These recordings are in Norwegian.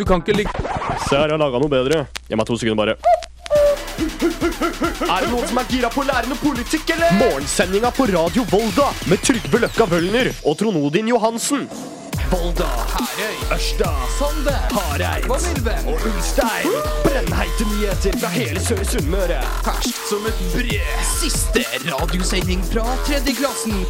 Du kan ikke ligge Se her, jeg har laga noe bedre. Gi meg to sekunder, bare. Er det noen som er gira på å lære noe politikk, eller? Morgensendinga på Radio Volda med Trygve Løkka Wølner og Tronodin Johansen. Volda, Herøy, Ørsta, Sande, Hareid Vanylven. og Ulstein. Brennheite nyheter fra hele Søre Sunnmøre. Ferskt som et brød. Siste radiosending fra tredje klassen.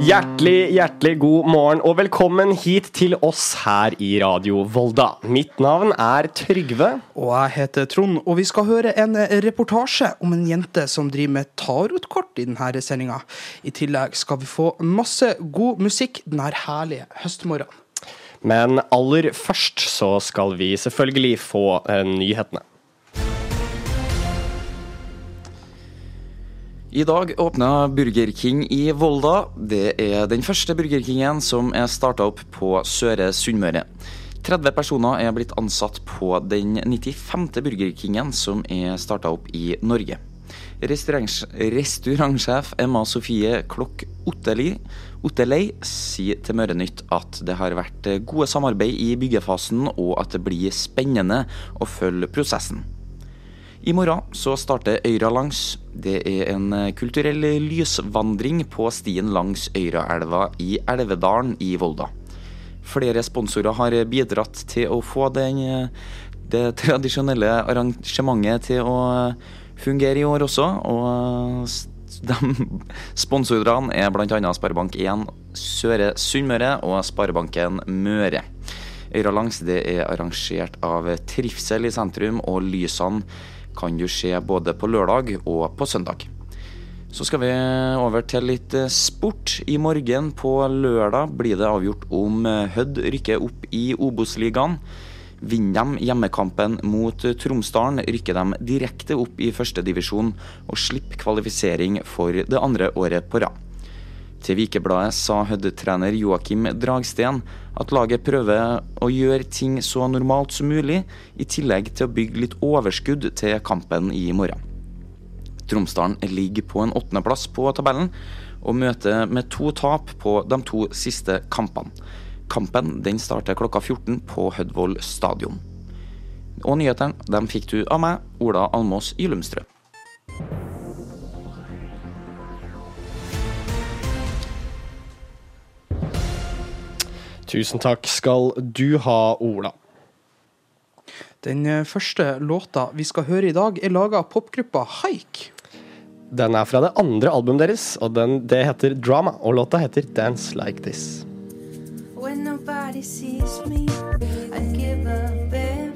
Hjertelig, hjertelig god morgen og velkommen hit til oss her i Radio Volda. Mitt navn er Trygve. Og jeg heter Trond, og vi skal høre en reportasje om en jente som driver med tarotkort i denne sendinga. I tillegg skal vi få masse god musikk denne herlige høstmorgenen. Men aller først så skal vi selvfølgelig få eh, nyhetene. I dag åpna Burger King i Volda. Det er den første Burger Kingen som er starta opp på Søre Sunnmøre. 30 personer er blitt ansatt på den 95. Burger Kingen som er starta opp i Norge. Restaurantsjef Emma Sofie Klokk Ottelei sier til Mørenytt at det har vært gode samarbeid i byggefasen, og at det blir spennende å følge prosessen. I morgen så starter Øyra langs. Det er en kulturell lysvandring på stien langs Øyraelva i Elvedalen i Volda. Flere sponsorer har bidratt til å få den, det tradisjonelle arrangementet til å fungere i år også. Og de sponsorene er bl.a. Sparebank1 Søre Sunnmøre og Sparebanken Møre. Øyra langs det er arrangert av Trivsel i sentrum, og lysene kan du se både på lørdag og på søndag. Så skal vi over til litt sport. I morgen på lørdag blir det avgjort om Hødd rykker opp i Obos-ligaen. Vinner de hjemmekampen mot Tromsdalen, rykker de direkte opp i førstedivisjon og slipper kvalifisering for det andre året på rad. Til Vikebladet sa Hødd-trener Joakim Dragsten at laget prøver å gjøre ting så normalt som mulig, i tillegg til å bygge litt overskudd til kampen i morgen. Tromsdalen ligger på en åttendeplass på tabellen, og møter med to tap på de to siste kampene. Kampen den starter klokka 14 på Hødvoll stadion. Og nyhetene fikk du av meg, Ola Almås Gyllumstrø. Tusen takk skal du ha, Ola. Den eh, første låta vi skal høre i dag, er laga av popgruppa Haik. Den er fra det andre albumet deres, og den, det heter Drama. Og låta heter Dance Like This. When nobody sees me, I give up everything.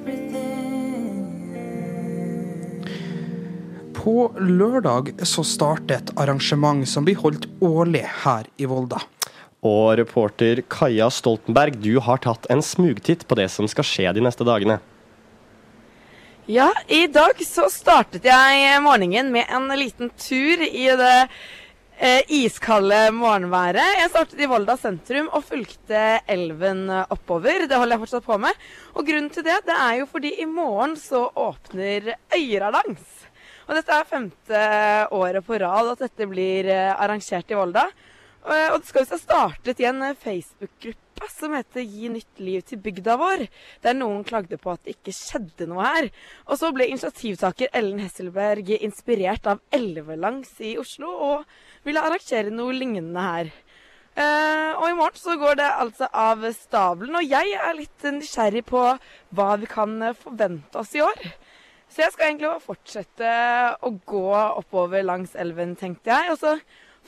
På lørdag så starter et arrangement som blir holdt årlig her i Volda. Og reporter Kaja Stoltenberg, du har tatt en smugtitt på det som skal skje de neste dagene. Ja, i dag så startet jeg morgenen med en liten tur i det eh, iskalde morgenværet. Jeg startet i Volda sentrum og fulgte elven oppover. Det holder jeg fortsatt på med. Og grunnen til det, det er jo fordi i morgen så åpner Øyradans. Og dette er femte året på rad at dette blir eh, arrangert i Volda. Og og det skal jo ha startet i en eh, Facebook-gruppe som heter Gi nytt liv til bygda vår, der noen klagde på at det ikke skjedde noe her. Og så ble initiativtaker Ellen Hesselberg inspirert av Elvelangs i Oslo, og ville arrangere noe lignende her. Eh, og i morgen så går det altså av stabelen, og jeg er litt nysgjerrig på hva vi kan eh, forvente oss i år. Så jeg skal egentlig fortsette å gå oppover langs elven, tenkte jeg. Og så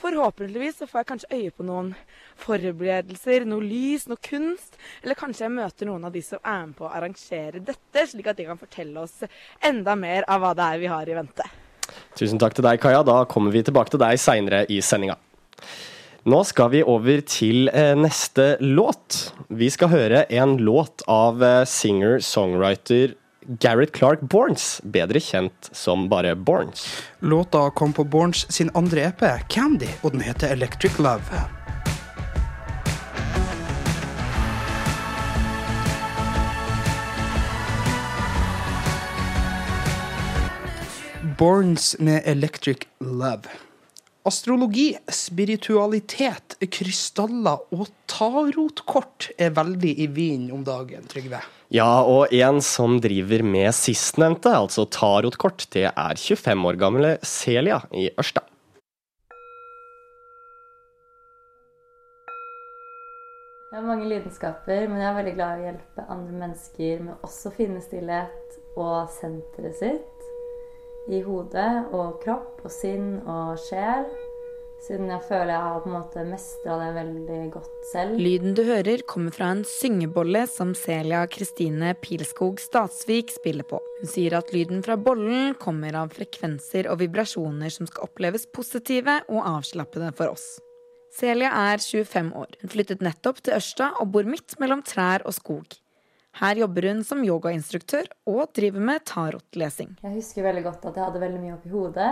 forhåpentligvis så får jeg kanskje øye på noen forberedelser, noe lys, noe kunst. Eller kanskje jeg møter noen av de som er med på å arrangere dette, slik at de kan fortelle oss enda mer av hva det er vi har i vente. Tusen takk til deg, Kaja. Da kommer vi tilbake til deg seinere i sendinga. Nå skal vi over til eh, neste låt. Vi skal høre en låt av eh, singer-songwriter Gareth Clark Borns, bedre kjent som bare Borns. Låta kom på Borns sin andre EP, Candy, og den heter Electric Love. Borns med Electric Love. Astrologi, spiritualitet, krystaller og tarotkort er veldig i vinden om dagen, Trygve. Ja, og en som driver med sistnevnte, altså tarotkort, det er 25 år gamle Celia i Ørsta. Jeg har mange lidenskaper, men jeg er veldig glad i å hjelpe andre mennesker med også å finne stillhet og senteret sitt i hodet og kropp og sinn og sjel. Siden jeg føler jeg har på en måte mestra det veldig godt selv. Lyden du hører, kommer fra en syngebolle som Celia Kristine Pilskog Statsvik spiller på. Hun sier at lyden fra bollen kommer av frekvenser og vibrasjoner som skal oppleves positive og avslappede for oss. Celia er 25 år. Hun flyttet nettopp til Ørsta og bor midt mellom trær og skog. Her jobber hun som yogainstruktør og driver med tarotlesing. Jeg husker veldig godt at jeg hadde veldig mye oppi hodet.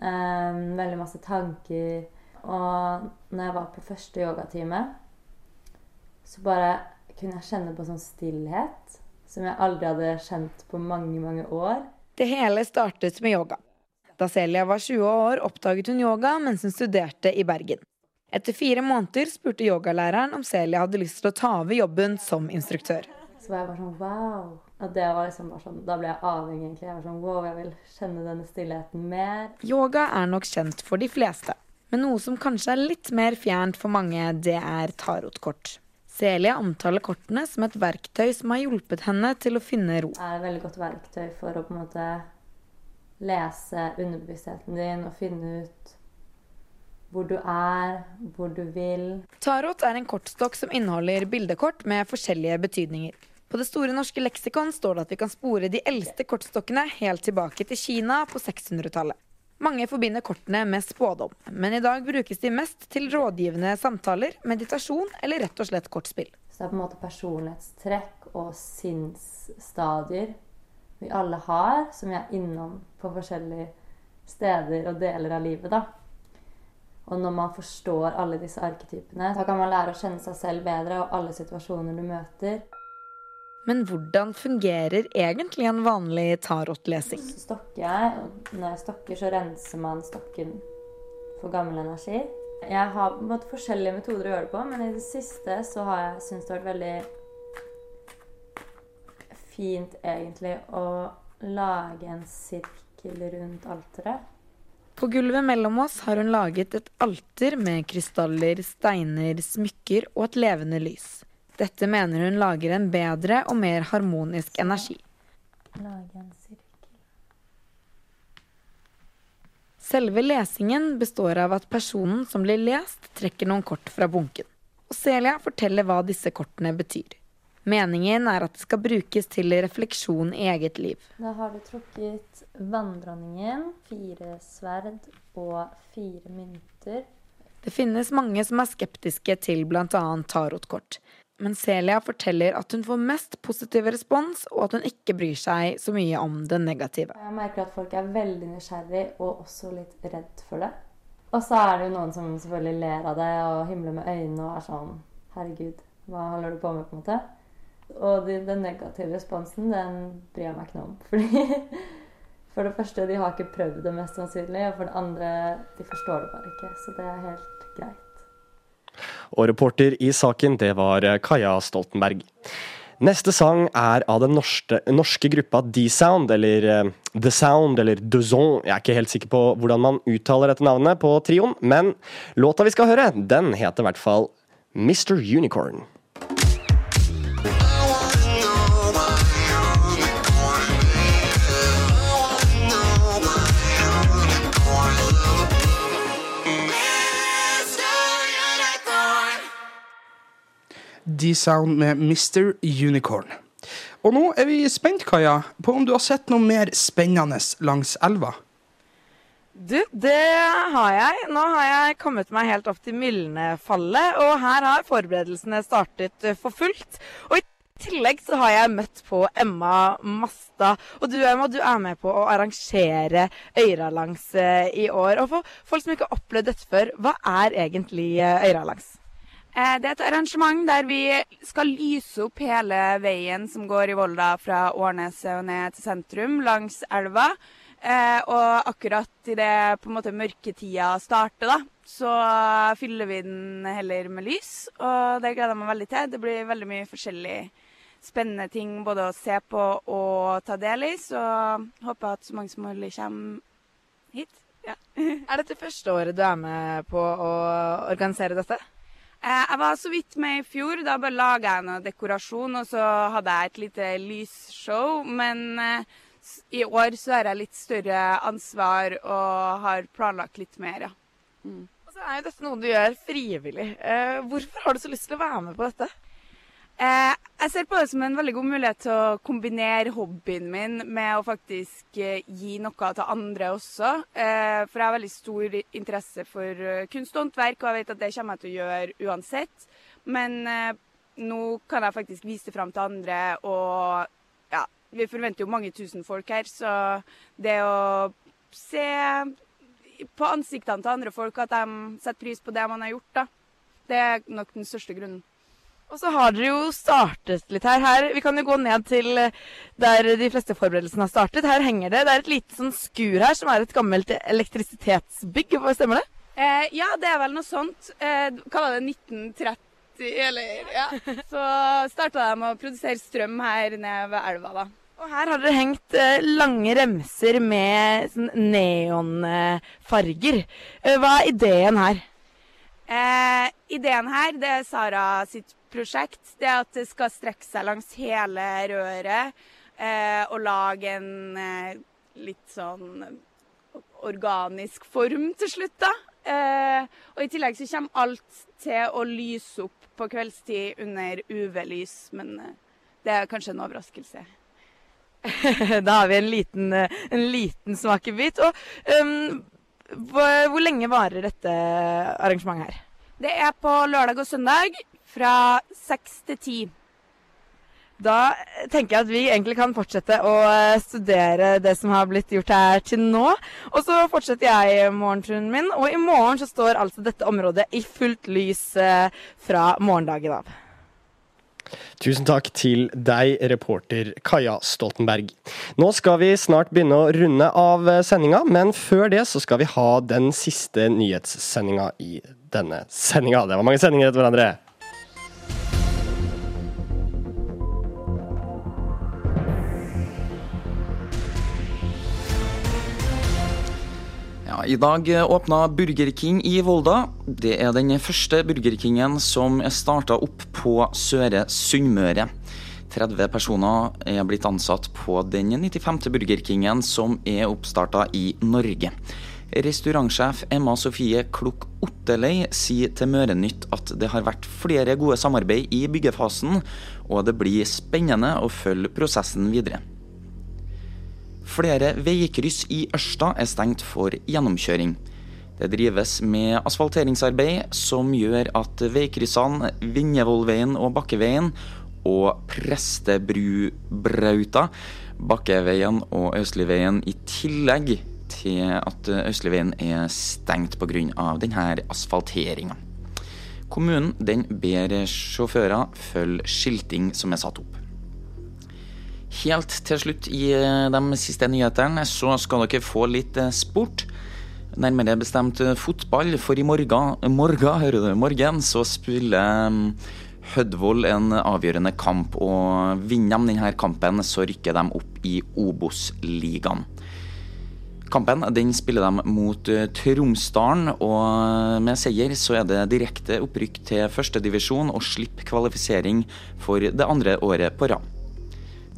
Um, veldig masse tanker. Og når jeg var på første yogatime, så bare kunne jeg kjenne på sånn stillhet som jeg aldri hadde kjent på mange, mange år. Det hele startet med yoga. Da Celia var 20 år, oppdaget hun yoga mens hun studerte i Bergen. Etter fire måneder spurte yogalæreren om Celia hadde lyst til å ta over jobben som instruktør. Så var jeg bare sånn wow. Og det var liksom bare sånn, Da ble jeg avhengig, egentlig. Jeg var sånn wow, jeg vil kjenne denne stillheten mer. Yoga er nok kjent for de fleste, men noe som kanskje er litt mer fjernt for mange, det er tarotkort. Celia omtaler kortene som et verktøy som har hjulpet henne til å finne ro. Det er et veldig godt verktøy for å på en måte lese underbevisstheten din og finne ut hvor du er, hvor du vil. Tarot er en kortstokk som inneholder bildekort med forskjellige betydninger. På Det store norske leksikon står det at vi kan spore de eldste kortstokkene helt tilbake til Kina på 600-tallet. Mange forbinder kortene med spådom, men i dag brukes de mest til rådgivende samtaler, meditasjon eller rett og slett kortspill. Så det er på en måte personlighetstrekk og sinnsstadier vi alle har, som vi er innom på forskjellige steder og deler av livet. da. Og når man forstår alle disse arketypene, da kan man lære å kjenne seg selv bedre og alle situasjoner du møter. Men hvordan fungerer egentlig en vanlig tarotlesing? Så stokker jeg, når jeg stokker, så renser man stokken for gammel energi. Jeg har på en måte forskjellige metoder å gjøre det på, men i det siste så har jeg syntes det har vært veldig fint egentlig å lage en sirkel rundt alteret. På gulvet mellom oss har hun laget et alter med krystaller, steiner, smykker og et levende lys. Dette mener hun lager en bedre og mer harmonisk energi. Selve lesingen består av at personen som blir lest, trekker noen kort fra bunken. Og Celia forteller hva disse kortene betyr. Meningen er at det skal brukes til refleksjon i eget liv. Da har du trukket vanndronningen, fire sverd og fire mynter. Det finnes mange som er skeptiske til bl.a. tarotkort. Men Celia forteller at hun får mest positiv respons, og at hun ikke bryr seg så mye om det negative. Jeg merker at folk er veldig nysgjerrig og også litt redd for det. Og så er det jo noen som selvfølgelig ler av det og himler med øynene og er sånn Herregud, hva holder du på med? på en måte? Og de, den negative responsen, den bryr jeg meg ikke noe om. Fordi for det første, de har ikke prøvd det mest sannsynlig. Og for det andre, de forstår det bare ikke. Så det er helt greit. Og reporter i saken, det var eh, Kaja Stoltenberg. Neste sang er av den norske, norske gruppa D-Sound, eller eh, The Sound, eller Duzon. Jeg er ikke helt sikker på hvordan man uttaler dette navnet på trioen, men låta vi skal høre, den heter i hvert fall Mr. Unicorn. D-Sound med Mr. Unicorn. Og nå er vi spent, Kaja, på om du har sett noe mer spennende langs elva. Du, det har jeg. Nå har jeg kommet meg helt opp til Mylnefallet, og her har forberedelsene startet for fullt. Og i tillegg så har jeg møtt på Emma Mastad. Og du Emma, du er med på å arrangere Øyralangs eh, i år. Og for folk som ikke har opplevd dette før, hva er egentlig eh, Øyralangs? Eh, Det er et arrangement der vi skal lyse opp hele veien som går i Volda fra Årneset og ned til sentrum langs elva. Eh, og akkurat idet på en måte mørketida starter, da, så fyller vi den heller med lys. Og det gleder jeg meg veldig til. Det blir veldig mye forskjellig spennende ting både å se på og ta del i. Så håper jeg at så mange som mulig kommer hit. Ja. Er dette første året du er med på å organisere dette? Eh, Jeg var så vidt med i fjor. Da bare laga jeg noe dekorasjon, og så hadde jeg et lite lysshow. Men eh, i år så har jeg litt større ansvar og har planlagt litt mer, ja. Og så er jo dette noe du gjør frivillig. Eh, hvorfor har du så lyst til å være med på dette? Eh, jeg ser på det som en veldig god mulighet til å kombinere hobbyen min med å faktisk eh, gi noe til andre også. Eh, for jeg har veldig stor interesse for kunst og håndverk, og jeg vet at det kommer jeg til å gjøre uansett. Men nå kan jeg faktisk vise det fram til andre, og ja, vi forventer jo mange tusen folk her, så det å se på ansiktene til andre folk at de setter pris på det man har gjort, da, det er nok den største grunnen. Og så har dere jo startet litt her. her. Vi kan jo gå ned til eh, der de fleste forberedelsene har startet. Her henger det. Det er et lite sånn skur her, som er et gammelt elektrisitetsbygg. Hva Stemmer det? Eh, ja, det er vel noe sånt. Eh, hva var det, 1930, eller ja. Så starta de å produsere strøm her nede ved elva, da. Og her har dere hengt eh, lange remser med sånn neonfarger. Eh, hva er ideen her? Eh, ideen her, det er Sara sitt prosjekt. Det at det skal strekke seg langs hele røret eh, og lage en eh, litt sånn organisk form til slutt, da. Eh, og i tillegg så kommer alt til å lyse opp på kveldstid under UV-lys, men eh, det er kanskje en overraskelse. da har vi en liten, eh, en liten smakebit. Og um, hvor, hvor lenge varer dette arrangementet her? Det er på lørdag og søndag fra seks til ti. Da tenker jeg at vi egentlig kan fortsette å eh, studere det som har blitt gjort her til nå. Og så fortsetter jeg morgenturen min, og i morgen så står altså dette området i fullt lys eh, fra morgendagen av. Tusen takk til deg, reporter Kaja Stoltenberg. Nå skal vi snart begynne å runde av sendinga, men før det så skal vi ha den siste nyhetssendinga i denne sendinga. Det var mange sendinger etter hverandre. I dag åpna Burger King i Volda. Det er den første Burger Kingen som er starta opp på Søre Sunnmøre. 30 personer er blitt ansatt på den 95. Burger Kingen som er oppstarta i Norge. Restaurantsjef Emma Sofie Klukk Ottelei sier til Mørenytt at det har vært flere gode samarbeid i byggefasen, og det blir spennende å følge prosessen videre. Flere veikryss i Ørsta er stengt for gjennomkjøring. Det drives med asfalteringsarbeid som gjør at veikryssene Vinjevollveien og Bakkeveien og Prestebrubrauta, Bakkeveien og Østligveien i tillegg til at Østligveien er stengt pga. denne asfalteringa. Kommunen den ber sjåfører følge skilting som er satt opp. Helt til slutt i eh, de siste nyhetene så skal dere få litt eh, sport. Nærmere bestemt eh, fotball, for i morgen, morgen, hører du, morgen så spiller Hødvold en avgjørende kamp. Og vinner de denne kampen, så rykker de opp i Obos-ligaen. Kampen den spiller de mot Tromsdalen, og med seier så er det direkte opprykk til førstedivisjon og slipp kvalifisering for det andre året på rad.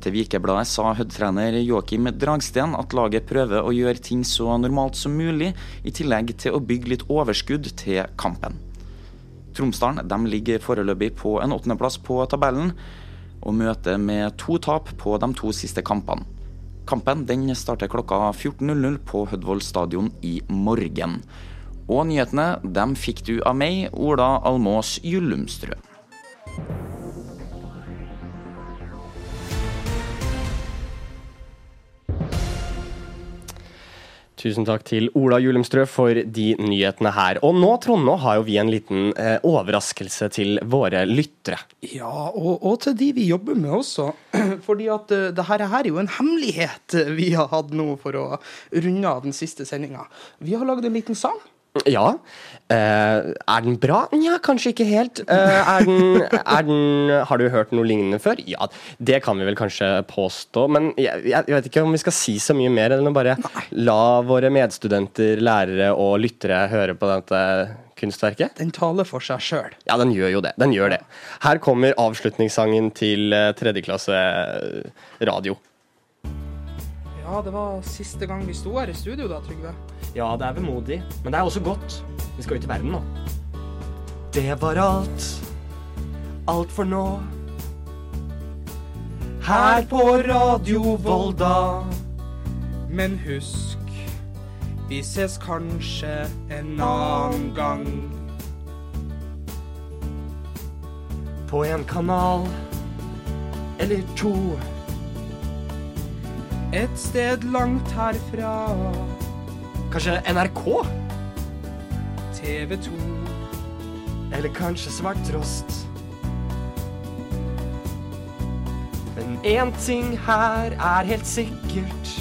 Til Vikebladet sa Hødd-trener Joakim Dragsten at laget prøver å gjøre ting så normalt som mulig, i tillegg til å bygge litt overskudd til kampen. Tromsdalen ligger foreløpig på en åttendeplass på tabellen, og møter med to tap på de to siste kampene. Kampen den starter klokka 14.00 på Hødvold stadion i morgen. Og nyhetene dem fikk du av meg, Ola Almås Gyllumstrø. Tusen takk til Ola Julemstrø for de nyhetene her. Og nå, Trond, nå har jo vi en liten eh, overraskelse til våre lyttere. Ja, og, og til de vi jobber med også. Fordi at uh, det her er jo en hemmelighet vi har hatt nå for å runde av den siste sendinga. Vi har lagd en liten sang. Ja. Uh, er den bra? Nja, kanskje ikke helt. Uh, er, den, er den Har du hørt noe lignende før? Ja, det kan vi vel kanskje påstå. Men jeg, jeg, vet ikke om vi skal si så mye mer enn å bare la våre medstudenter, lærere og lyttere høre på dette kunstverket. Den taler for seg sjøl. Ja, den gjør jo det. Den gjør det. Her kommer avslutningssangen til eh, tredjeklasse radio. Ja, det var siste gang vi sto her i studio da, Trygve. Ja, det er vemodig, men det er også godt. Vi skal ut i verden nå. Det var alt. Alt for nå. Her på Radio Volda. Men husk, vi ses kanskje en annen gang. På en kanal eller to. Et sted langt herfra. Kanskje NRK? TV 2. Eller kanskje Svarttrost. Men én ting her er helt sikkert.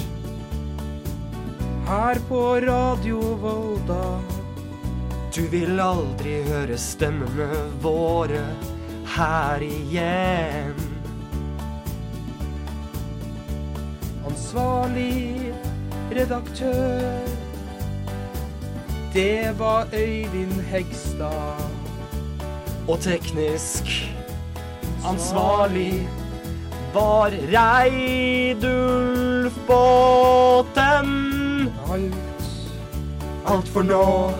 Her på Radio Volda. Du vil aldri høre stemmene våre her igjen. Ansvarlig redaktør. Det var Øyvind Hegstad. Og teknisk ansvarlig var Reidulf Båten. Alt, alt for nå.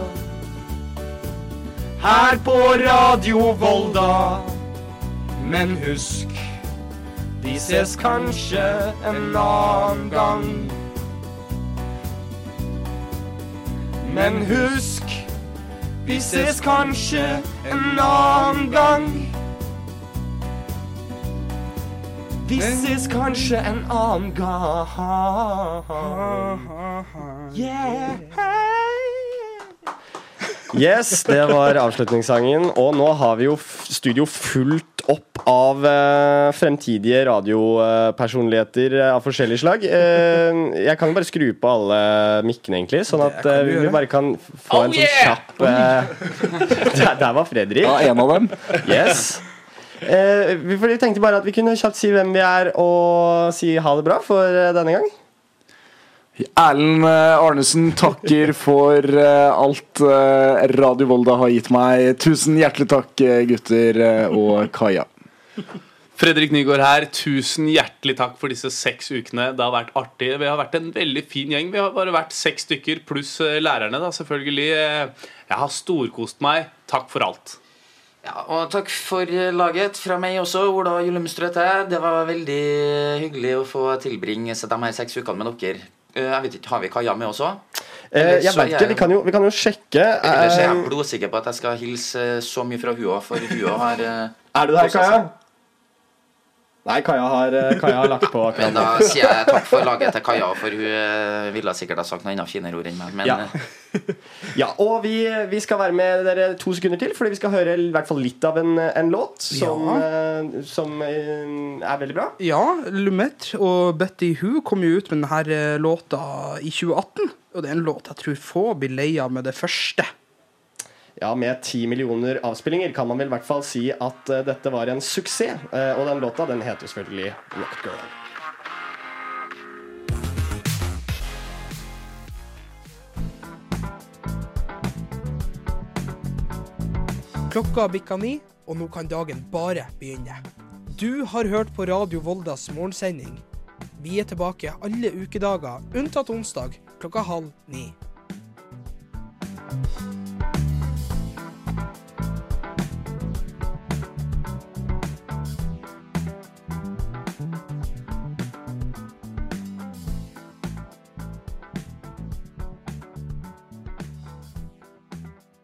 Her på Radio Volda. Men husk, vi ses kanskje en annen gang. Men husk, vi ses kanskje en annen gang. Vi ses kanskje en annen gang. Yeah. Yes, det var avslutningssangen. Og nå har vi jo studio fullt opp av eh, fremtidige radiopersonligheter eh, av forskjellig slag. Eh, jeg kan jo bare skru på alle mikkene, egentlig, sånn at eh, vi gjøre. bare kan få en sånn kjapp eh, der, der var Fredrik. Ja, en av dem. Yes. Eh, vi tenkte bare at vi kunne kjapt si hvem vi er, og si ha det bra for denne gang. Erlend eh, Arnesen takker for eh, alt eh, Radio Volda har gitt meg. Tusen hjertelig takk, gutter og Kaja. Fredrik Nygaard her, tusen hjertelig takk for disse seks ukene. Det har vært artig. Vi har vært en veldig fin gjeng. Vi har bare vært seks stykker, pluss lærerne, da, selvfølgelig. Jeg har storkost meg. Takk for alt. Ja, og takk for laget fra meg også, Ola Julemstrø til. Det var veldig hyggelig å få tilbringe de her seks ukene med dere. Eh, Jeg vet ikke, Har vi Kaja med også? Eh, Ellers jeg vet ikke, vi kan jo, vi kan jo sjekke. Ellers er jeg Eh, blodsikker på at jeg skal hilse så mye fra hua, for hua har er du der. Kaja? Nei, Kaja har, eh, Kaja har lagt på akkurat Men da sier jeg takk for laget til Kaja, for hun eh, ville sikkert ha sagt noe enda finere ord enn meg. Men Ja. eh, Ja, og vi, vi skal være med dere to sekunder til, fordi vi skal høre i hvert fall litt av en, en låt som, ja. som er veldig bra. Ja, Lumet og Betty Who kom jo ut med denne låta i 2018. Og det er en låt jeg tror få blir lei av med det første. Ja, Med ti millioner avspillinger kan man vel i hvert fall si at uh, dette var en suksess. Uh, og den låta den heter selvfølgelig Rock Girl. Klokka bikka ni, og nå kan dagen bare begynne. Du har hørt på Radio Voldas morgensending. Vi er tilbake alle ukedager, unntatt onsdag klokka halv ni.